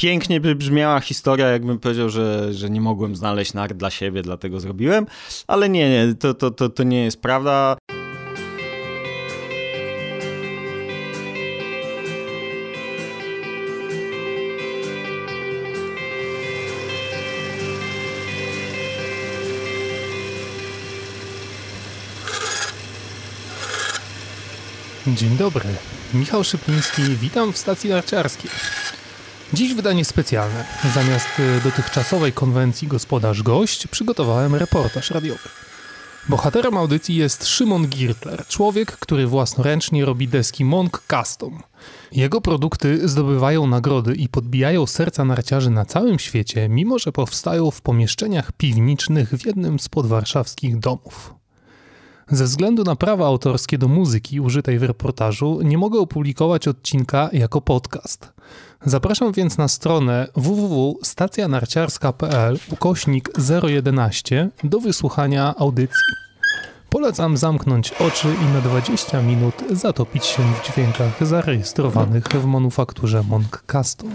pięknie by brzmiała historia, jakbym powiedział, że, że nie mogłem znaleźć nart dla siebie, dlatego zrobiłem, ale nie, nie, to, to, to, to nie jest prawda. Dzień dobry, Michał Szypliński, witam w stacji narciarskiej. Dziś wydanie specjalne. Zamiast y, dotychczasowej konwencji gospodarz-gość przygotowałem reportaż radiowy. Bohaterem audycji jest Szymon Girtler, człowiek, który własnoręcznie robi deski Monk Custom. Jego produkty zdobywają nagrody i podbijają serca narciarzy na całym świecie, mimo że powstają w pomieszczeniach piwniczych w jednym z podwarszawskich domów. Ze względu na prawa autorskie do muzyki użytej w reportażu nie mogę opublikować odcinka jako podcast. Zapraszam więc na stronę www.stacjanarciarska.pl ukośnik 011 do wysłuchania audycji. Polecam zamknąć oczy i na 20 minut zatopić się w dźwiękach zarejestrowanych w manufakturze Monk Custom.